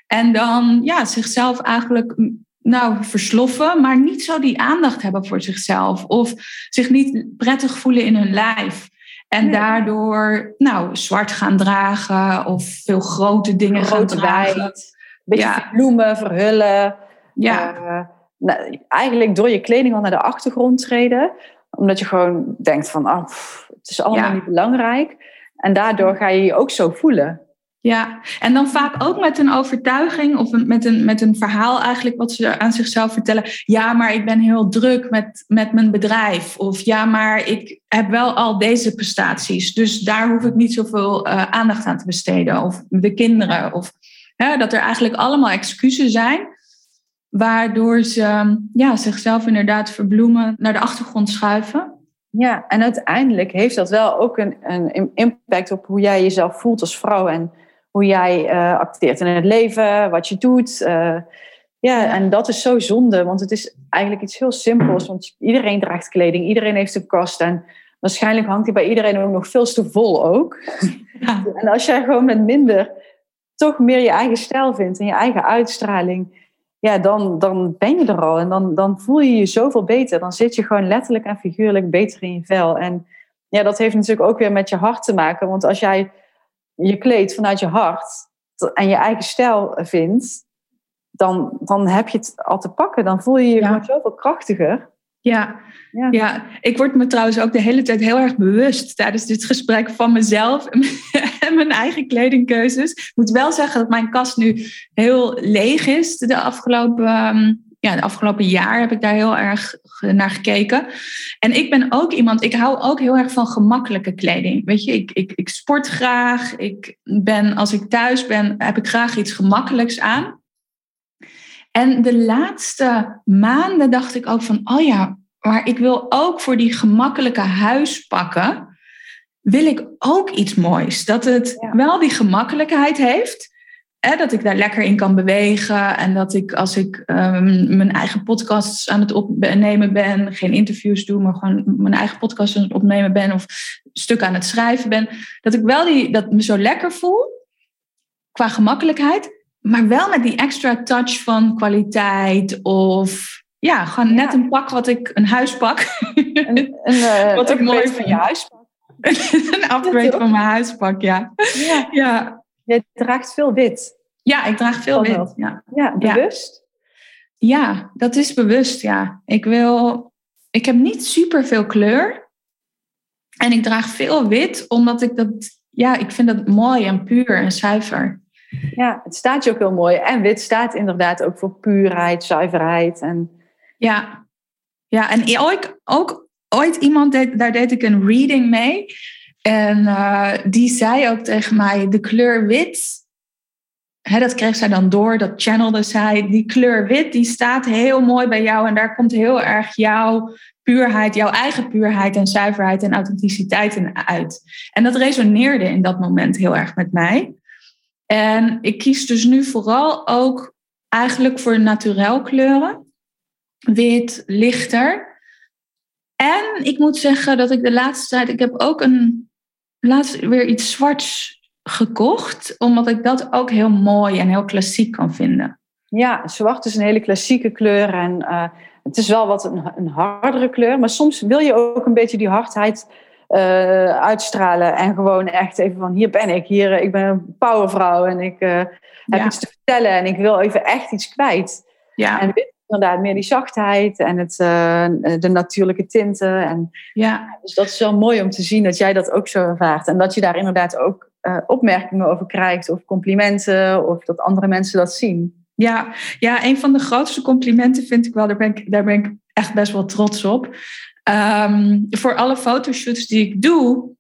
En dan ja, zichzelf eigenlijk nou, versloffen, maar niet zo die aandacht hebben voor zichzelf. Of zich niet prettig voelen in hun lijf. En daardoor nou, zwart gaan dragen of veel grote dingen gaan dragen. Een beetje ja. bloemen, verhullen. Ja. Uh, nou, eigenlijk door je kleding al naar de achtergrond treden omdat je gewoon denkt van, oh, het is allemaal niet belangrijk. En daardoor ga je je ook zo voelen. Ja, en dan vaak ook met een overtuiging of met een, met een verhaal eigenlijk wat ze aan zichzelf vertellen. Ja, maar ik ben heel druk met, met mijn bedrijf. Of ja, maar ik heb wel al deze prestaties. Dus daar hoef ik niet zoveel uh, aandacht aan te besteden. Of de kinderen. Of hè, dat er eigenlijk allemaal excuses zijn waardoor ze ja, zichzelf inderdaad verbloemen, naar de achtergrond schuiven. Ja, en uiteindelijk heeft dat wel ook een, een impact op hoe jij jezelf voelt als vrouw en hoe jij uh, acteert in het leven, wat je doet. Uh, ja, en dat is zo zonde, want het is eigenlijk iets heel simpels. Want iedereen draagt kleding, iedereen heeft een kast en waarschijnlijk hangt die bij iedereen ook nog veel te vol ook. Ja. En als jij gewoon met minder toch meer je eigen stijl vindt en je eigen uitstraling, ja, dan, dan ben je er al. En dan, dan voel je je zoveel beter. Dan zit je gewoon letterlijk en figuurlijk beter in je vel. En ja, dat heeft natuurlijk ook weer met je hart te maken. Want als jij je kleedt vanuit je hart en je eigen stijl vindt, dan, dan heb je het al te pakken. Dan voel je je gewoon zoveel krachtiger. Ja, ja. ja, ik word me trouwens ook de hele tijd heel erg bewust tijdens dit gesprek van mezelf en mijn eigen kledingkeuzes. Ik moet wel zeggen dat mijn kast nu heel leeg is. De afgelopen, ehm, ja, de afgelopen jaar heb ik daar heel erg naar gekeken. En ik ben ook iemand, ik hou ook heel erg van gemakkelijke kleding. Weet je, ik, ik, ik sport graag. Ik ben, als ik thuis ben, heb ik graag iets gemakkelijks aan. En de laatste maanden dacht ik ook van, oh ja, maar ik wil ook voor die gemakkelijke huispakken, wil ik ook iets moois. Dat het wel die gemakkelijkheid heeft. Hè, dat ik daar lekker in kan bewegen. En dat ik als ik um, mijn eigen podcasts aan het opnemen ben, geen interviews doe, maar gewoon mijn eigen podcast aan het opnemen ben of stuk aan het schrijven ben, dat ik wel die, dat me zo lekker voel. qua gemakkelijkheid, maar wel met die extra touch van kwaliteit of ja, gewoon net een pak wat ik, een huispak. Een, een, uh, wat ik mooi van je huispak. een upgrade van mijn huispak, ja. ja. ja. Je draagt veel wit. Ja, ik draag veel wit. Ja, ja bewust? Ja. dat is bewust, ja. Ik wil... Ik heb niet super veel kleur. En ik draag veel wit, omdat ik dat... Ja, ik vind dat mooi en puur en zuiver. Ja, het staat je ook heel mooi. En wit staat inderdaad ook voor puurheid, zuiverheid. En... Ja. ja, en ooit, ook ooit iemand, deed, daar deed ik een reading mee. En uh, die zei ook tegen mij, de kleur wit, hè, dat kreeg zij dan door, dat channelde zij, die kleur wit, die staat heel mooi bij jou en daar komt heel erg jouw puurheid, jouw eigen puurheid en zuiverheid en authenticiteit in uit. En dat resoneerde in dat moment heel erg met mij. En ik kies dus nu vooral ook eigenlijk voor naturel kleuren. Wit, lichter. En ik moet zeggen dat ik de laatste tijd, ik heb ook een, laatst weer iets zwarts gekocht, omdat ik dat ook heel mooi en heel klassiek kan vinden. Ja, zwart is een hele klassieke kleur en uh, het is wel wat een, een, hardere kleur, maar soms wil je ook een beetje die hardheid uh, uitstralen en gewoon echt even van hier ben ik, hier, ik ben een powervrouw en ik uh, heb iets te vertellen en ik wil even echt iets kwijt. Ja. En inderdaad meer die zachtheid en het, uh, de natuurlijke tinten. En, ja. Dus dat is wel mooi om te zien dat jij dat ook zo ervaart. En dat je daar inderdaad ook uh, opmerkingen over krijgt of complimenten of dat andere mensen dat zien. Ja, ja, een van de grootste complimenten vind ik wel, daar ben ik, daar ben ik echt best wel trots op. Um, voor alle fotoshoots die ik doe,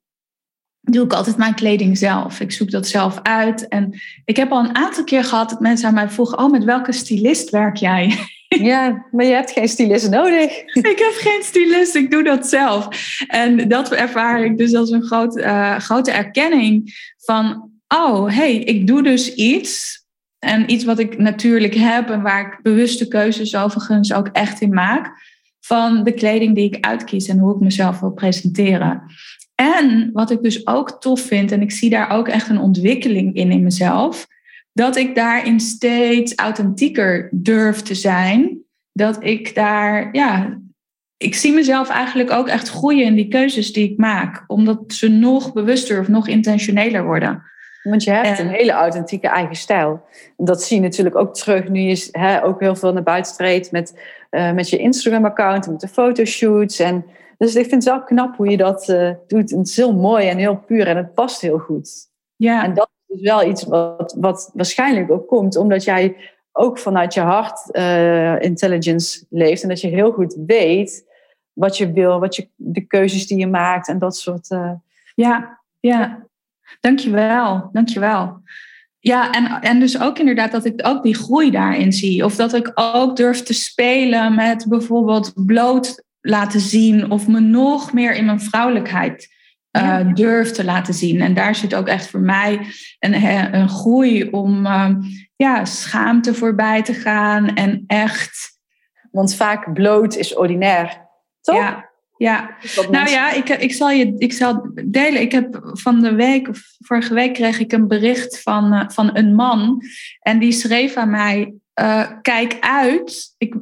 doe ik altijd mijn kleding zelf. Ik zoek dat zelf uit. En ik heb al een aantal keer gehad dat mensen aan mij vroegen: Oh, met welke stylist werk jij? Ja, maar je hebt geen stylist nodig. Ik heb geen stylist, ik doe dat zelf. En dat ervaar ik dus als een groot, uh, grote erkenning van: Oh, hey, ik doe dus iets. En iets wat ik natuurlijk heb en waar ik bewuste keuzes overigens ook echt in maak. Van de kleding die ik uitkies en hoe ik mezelf wil presenteren. En wat ik dus ook tof vind, en ik zie daar ook echt een ontwikkeling in in mezelf, dat ik daarin steeds authentieker durf te zijn. Dat ik daar, ja, ik zie mezelf eigenlijk ook echt groeien in die keuzes die ik maak, omdat ze nog bewuster of nog intentioneler worden. Want je hebt een hele authentieke eigen stijl. Dat zie je natuurlijk ook terug nu je hè, ook heel veel naar buiten treedt met, uh, met je Instagram-account, met de fotoshoots. En, dus ik vind het wel knap hoe je dat uh, doet. het is heel mooi en heel puur en het past heel goed. Ja. En dat is wel iets wat, wat waarschijnlijk ook komt omdat jij ook vanuit je hart uh, intelligence leeft. En dat je heel goed weet wat je wil, wat je, de keuzes die je maakt en dat soort. Uh, ja, ja. Dankjewel, dankjewel. Ja, en, en dus ook inderdaad dat ik ook die groei daarin zie. Of dat ik ook durf te spelen met bijvoorbeeld bloot laten zien of me nog meer in mijn vrouwelijkheid uh, durf te laten zien. En daar zit ook echt voor mij een, een groei om uh, ja, schaamte voorbij te gaan en echt. Want vaak bloot is ordinair, toch? Ja, ja. nou ja, ik, ik, zal je ik zal delen. Ik heb van de week, of vorige week, kreeg ik een bericht van, uh, van een man. En die schreef aan mij: uh, Kijk uit, ik,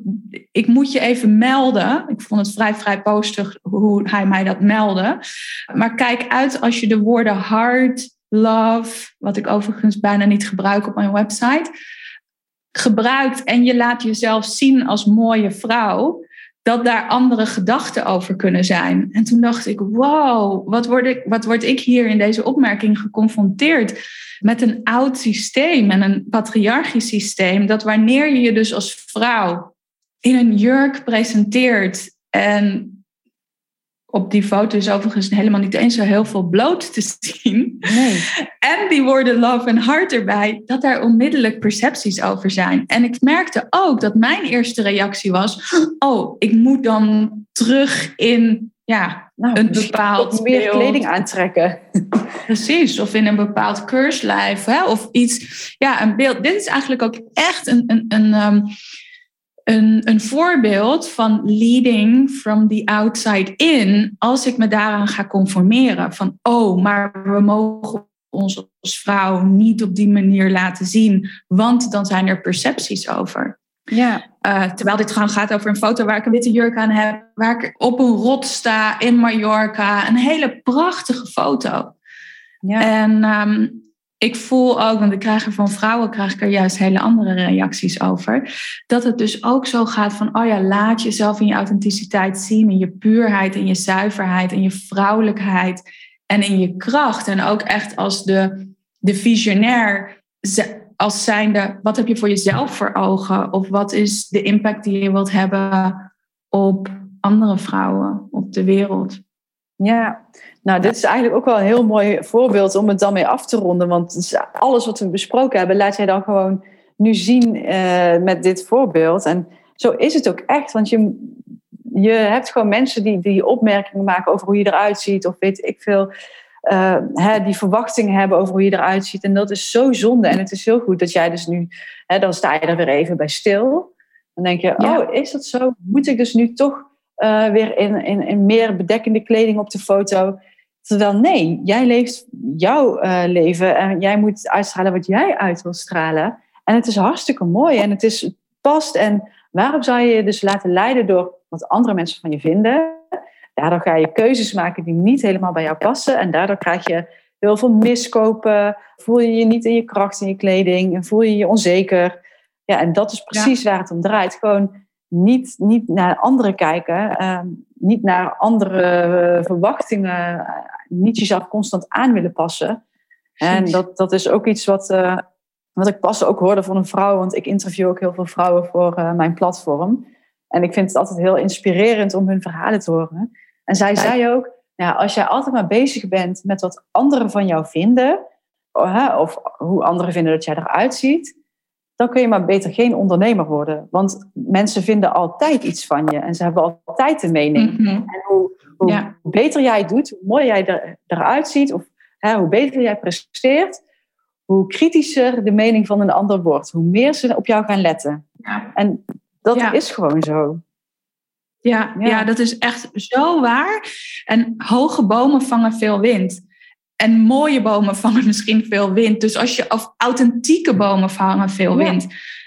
ik moet je even melden. Ik vond het vrij, vrij postig hoe hij mij dat meldde. Maar kijk uit als je de woorden hard, love, wat ik overigens bijna niet gebruik op mijn website, gebruikt en je laat jezelf zien als mooie vrouw dat daar andere gedachten over kunnen zijn. En toen dacht ik, wow, wat word ik, wat word ik hier in deze opmerking geconfronteerd met een oud systeem en een patriarchisch systeem, dat wanneer je je dus als vrouw in een jurk presenteert en op die foto is overigens helemaal niet eens zo heel veel bloot te zien. Nee. En die woorden love en heart erbij, dat daar onmiddellijk percepties over zijn. En ik merkte ook dat mijn eerste reactie was: oh, ik moet dan terug in ja, nou, een bepaald meer kleding aantrekken. Precies, of in een bepaald keurslijf, hè, of iets. Ja, een beeld. Dit is eigenlijk ook echt een, een, een um, een, een voorbeeld van leading from the outside in, als ik me daaraan ga conformeren. Van, oh, maar we mogen ons als vrouw niet op die manier laten zien, want dan zijn er percepties over. Ja. Uh, terwijl dit gewoon gaat over een foto waar ik een witte jurk aan heb, waar ik op een rot sta in Mallorca. Een hele prachtige foto. Ja. En um, ik voel ook, want ik krijg er van vrouwen krijg ik er juist hele andere reacties over. Dat het dus ook zo gaat van, oh ja, laat jezelf in je authenticiteit zien, in je puurheid, in je zuiverheid, in je vrouwelijkheid en in je kracht. En ook echt als de, de visionair, als zijnde, wat heb je voor jezelf voor ogen? Of wat is de impact die je wilt hebben op andere vrouwen, op de wereld? Ja, nou, dit is eigenlijk ook wel een heel mooi voorbeeld om het dan mee af te ronden. Want alles wat we besproken hebben, laat jij dan gewoon nu zien uh, met dit voorbeeld. En zo is het ook echt. Want je, je hebt gewoon mensen die, die opmerkingen maken over hoe je eruit ziet. Of weet ik veel. Uh, hè, die verwachtingen hebben over hoe je eruit ziet. En dat is zo zonde. En het is heel goed dat jij dus nu, hè, dan sta je er weer even bij stil. Dan denk je, oh, is dat zo? Moet ik dus nu toch uh, weer in, in, in meer bedekkende kleding op de foto? Terwijl nee, jij leeft jouw uh, leven en jij moet uitstralen wat jij uit wil stralen. En het is hartstikke mooi en het is past. En waarom zou je je dus laten leiden door wat andere mensen van je vinden? Daardoor ga je keuzes maken die niet helemaal bij jou passen. En daardoor krijg je heel veel miskopen. Voel je je niet in je kracht in je kleding. En voel je je onzeker. Ja, en dat is precies waar het om draait. Gewoon niet, niet naar anderen kijken. Uh, niet naar andere verwachtingen. Niet jezelf constant aan willen passen. En dat, dat is ook iets wat, uh, wat ik pas ook hoorde van een vrouw. Want ik interview ook heel veel vrouwen voor uh, mijn platform. En ik vind het altijd heel inspirerend om hun verhalen te horen. En zij zei ook, ja, als jij altijd maar bezig bent met wat anderen van jou vinden, of hoe anderen vinden dat jij eruit ziet, dan kun je maar beter geen ondernemer worden. Want mensen vinden altijd iets van je en ze hebben altijd een mening. Mhm. En hoe, hoe beter jij het doet, hoe mooier jij er, eruit ziet, of hè, hoe beter jij presteert, hoe kritischer de mening van een ander wordt, hoe meer ze op jou gaan letten. Ja. En dat is gewoon zo. Ja, ja. dat is echt zo waar. En hoge bomen vangen veel wind. En mooie bomen vangen misschien veel wind. Dus als je, of authentieke bomen vangen veel wind.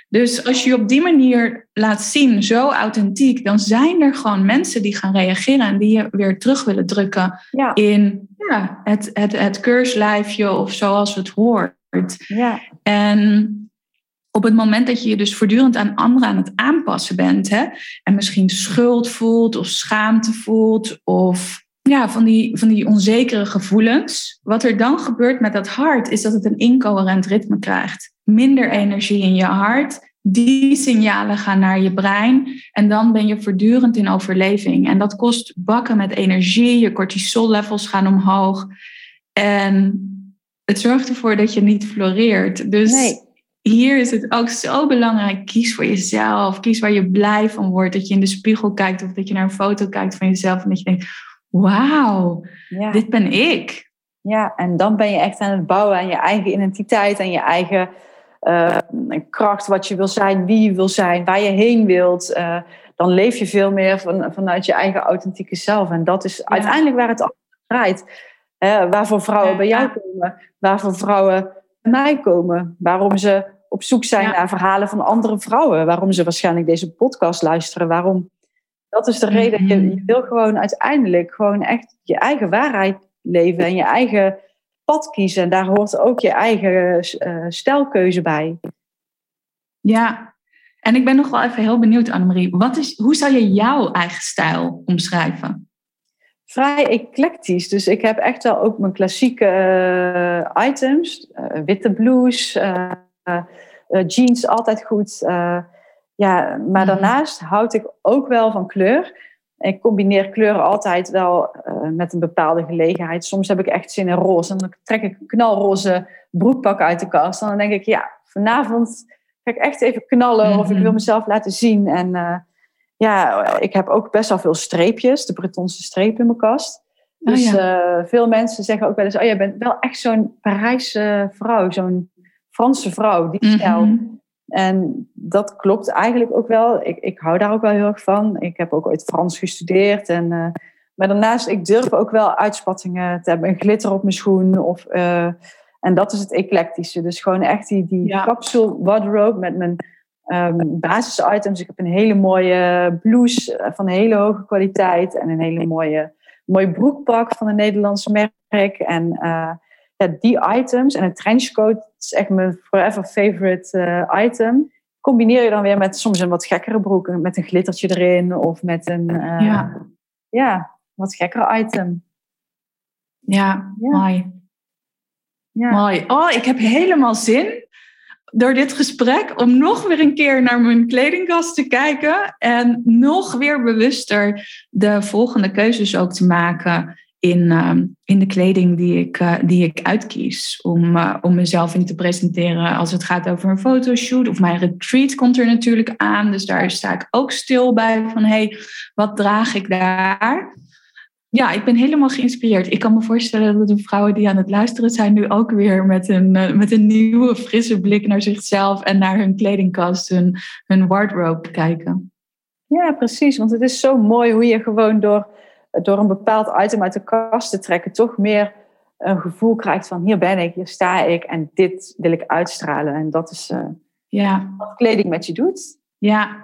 Dus als je je op die manier laat zien, zo authentiek, dan zijn er gewoon mensen die gaan reageren en die je weer terug willen drukken in ja, het, het, het keurslijfje of zoals het hoort. Ja. En op het moment dat je je dus voortdurend aan anderen aan het aanpassen bent, hè, en misschien schuld voelt of schaamte voelt of ja, van, die, van die onzekere gevoelens, wat er dan gebeurt met dat hart, is dat het een incoherent ritme krijgt. Minder energie in je hart, die signalen gaan naar je brein en dan ben je voortdurend in overleving. En dat kost bakken met energie, je cortisol levels gaan omhoog en het zorgt ervoor dat je niet floreert. Dus nee hier is het ook zo belangrijk. Kies voor jezelf. Kies waar je blij van wordt. Dat je in de spiegel kijkt of dat je naar een foto kijkt van jezelf. En dat je denkt, wauw, dit ben ik. Ja, en dan ben je echt aan het bouwen aan je eigen identiteit. En je eigen uh, kracht. Wat je wil zijn, wie je wil zijn, waar je heen wilt. Uh, dan leef je veel meer van, vanuit je eigen authentieke zelf. En dat is uiteindelijk waar het om draait. Uh, waarvoor vrouwen bij jou komen. Waarvoor vrouwen bij mij komen. Waarom ze op zoek zijn naar verhalen van andere vrouwen. Waarom ze waarschijnlijk deze podcast luisteren. Waarom? Dat is de reden. Je, je wil gewoon uiteindelijk gewoon echt je eigen waarheid leven en je eigen pad kiezen. En daar hoort ook je eigen uh, stijlkeuze bij. Ja, en ik ben nog wel even heel benieuwd, Annemarie. Wat is, hoe zou je jouw eigen stijl omschrijven? Vrij eclectisch. Dus ik heb echt wel ook mijn klassieke uh, items. Uh, witte blouse, jeans altijd goed. Ja, maar mhm. daarnaast houd ik ook wel van kleur. Ik combineer kleuren altijd wel uh, met een bepaalde gelegenheid. Soms heb ik echt zin in roze. En dan trek ik een knalroze broekpak uit de kast. En dan denk ik, ja, vanavond ga ik echt even knallen. Of ik wil mhm. mezelf laten zien. En uh, ja, ik heb ook best wel veel streepjes. De Bretonse streep in mijn kast. Oh dus oh, ja. veel mensen zeggen ook wel eens... Oh, jij bent wel echt zo'n Parijse vrouw. Zo'n Franse vrouw, die stijl. Mhm. En dat klopt eigenlijk ook wel. Ik, ik hou daar ook wel heel erg van. Ik heb ook ooit Frans gestudeerd. En, uh, maar daarnaast, ik durf ook wel uitspattingen te hebben. Een glitter op mijn schoen. Of, uh, En dat is het eclectische. Dus gewoon echt die, die Ja. capsule wardrobe met mijn ehm basisitems. Ik heb een hele mooie blouse eh, van hele hoge kwaliteit. En een hele mooie, mooie broekpak van een Nederlands merk. En eh, ja, die items. En een trenchcoat is echt mijn forever favorite eh, item. Combineer je dan weer met soms een wat gekkere broek. Met een glittertje erin. Of met een eh, Ja. ja, wat gekkere item. Ja, Ja. mooi. Ja. Mooi. Oh, ik heb helemaal zin door dit gesprek om nog weer een keer naar mijn kledingkast te kijken en nog weer bewuster de volgende keuzes ook te maken in, ehm, in de kleding die ik, eh, die ik uitkies om, eh, om mezelf in te presenteren als het gaat over een fotoshoot. Of mijn retreat komt er natuurlijk aan, dus daar sta ik ook stil bij van hey, wat draag ik daar? Ja, ik ben helemaal geïnspireerd. Ik kan me voorstellen dat de vrouwen die aan het luisteren zijn nu ook weer met een, eh, met een nieuwe, frisse blik naar zichzelf en naar hun kledingkast, hun, hun wardrobe kijken. Ja, precies. Want het is zo mooi hoe je gewoon door, door een bepaald item uit de kast te trekken, toch meer een gevoel krijgt van hier ben ik, hier sta ik en dit wil ik uitstralen. En dat is eh, Ja, wat kleding met je doet. ja.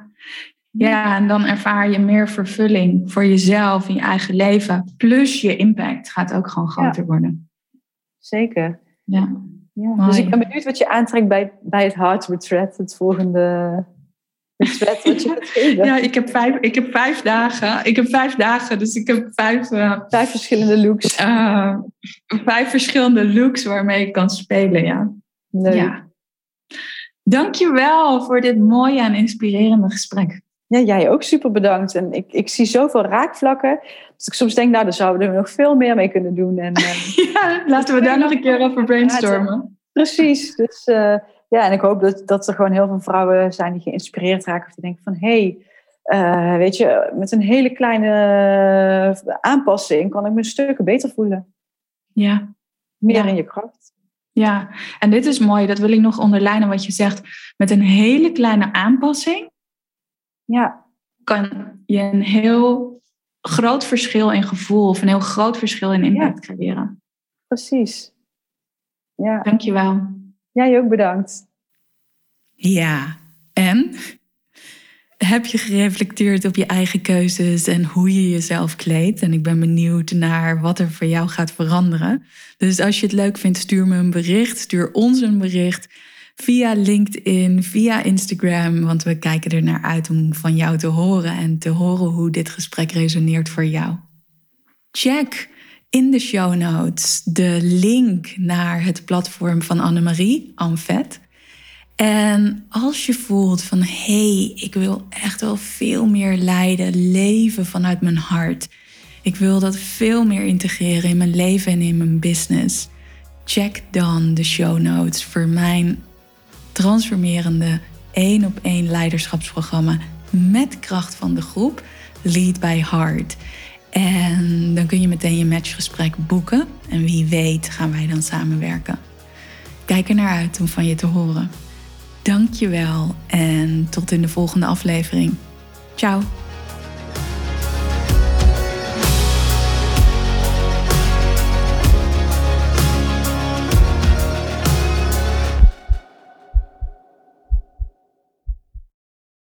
Ja, en dan ervaar je meer vervulling voor jezelf in je eigen leven. Plus je impact gaat ook gewoon groter worden. Zeker. Ja. Ja. Dus ik ben benieuwd wat je aantrekt bij, bij het Heart Retreat, het volgende retreat wat je gaat geven. Ja, ik heb vijf, ik heb vijf dagen. Ik heb vijf dagen, dus ik heb vijf, eh, Vijf verschillende looks. eh, vijf verschillende looks waarmee ik kan spelen. Ja. Leuk. Ja. ja. Dankjewel voor dit mooie en inspirerende gesprek. jij ook super bedankt. En ik, ik zie zoveel raakvlakken. Dus ik soms denk, nou, daar zouden we nog veel meer mee kunnen doen. En, eh, Ja, laten we daar nog een keer over brainstormen. Precies. Dus uh, ja, en ik hoop dat, dat er gewoon heel veel vrouwen zijn die geïnspireerd raken. Of die denken van, hé, hey, uh, weet je, met een hele kleine aanpassing kan ik me stukken beter voelen. Ja. Meer ja. in je kracht. Ja, en dit is mooi, dat wil ik nog onderlijnen wat je zegt. Met een hele kleine aanpassing ja. kan je een heel groot verschil in gevoel of een heel groot verschil in impact ja. creëren. Precies. Ja. Dankjewel. Jij ook bedankt. Ja, en heb je gereflecteerd op je eigen keuzes en hoe je jezelf kleedt? En ik ben benieuwd naar wat er voor jou gaat veranderen. Dus als je het leuk vindt, stuur me een bericht. Stuur ons een bericht via LinkedIn, via Instagram. Want we kijken er naar uit om van jou te horen en te horen hoe dit gesprek resoneert voor jou. Check in de show notes de link naar het platform van Annemarie, Anvet. En als je voelt van hé, hey, ik wil echt wel veel meer leiden, leven vanuit mijn hart. Ik wil dat veel meer integreren in mijn leven en in mijn business. Check dan de show notes voor mijn transformerende één op één leiderschapsprogramma met kracht van de groep Lead by Heart. En dan kun je meteen je matchgesprek boeken en wie weet gaan wij dan samenwerken. Kijk er naar uit om van je te horen. Dankjewel en tot in de volgende aflevering. Ciao.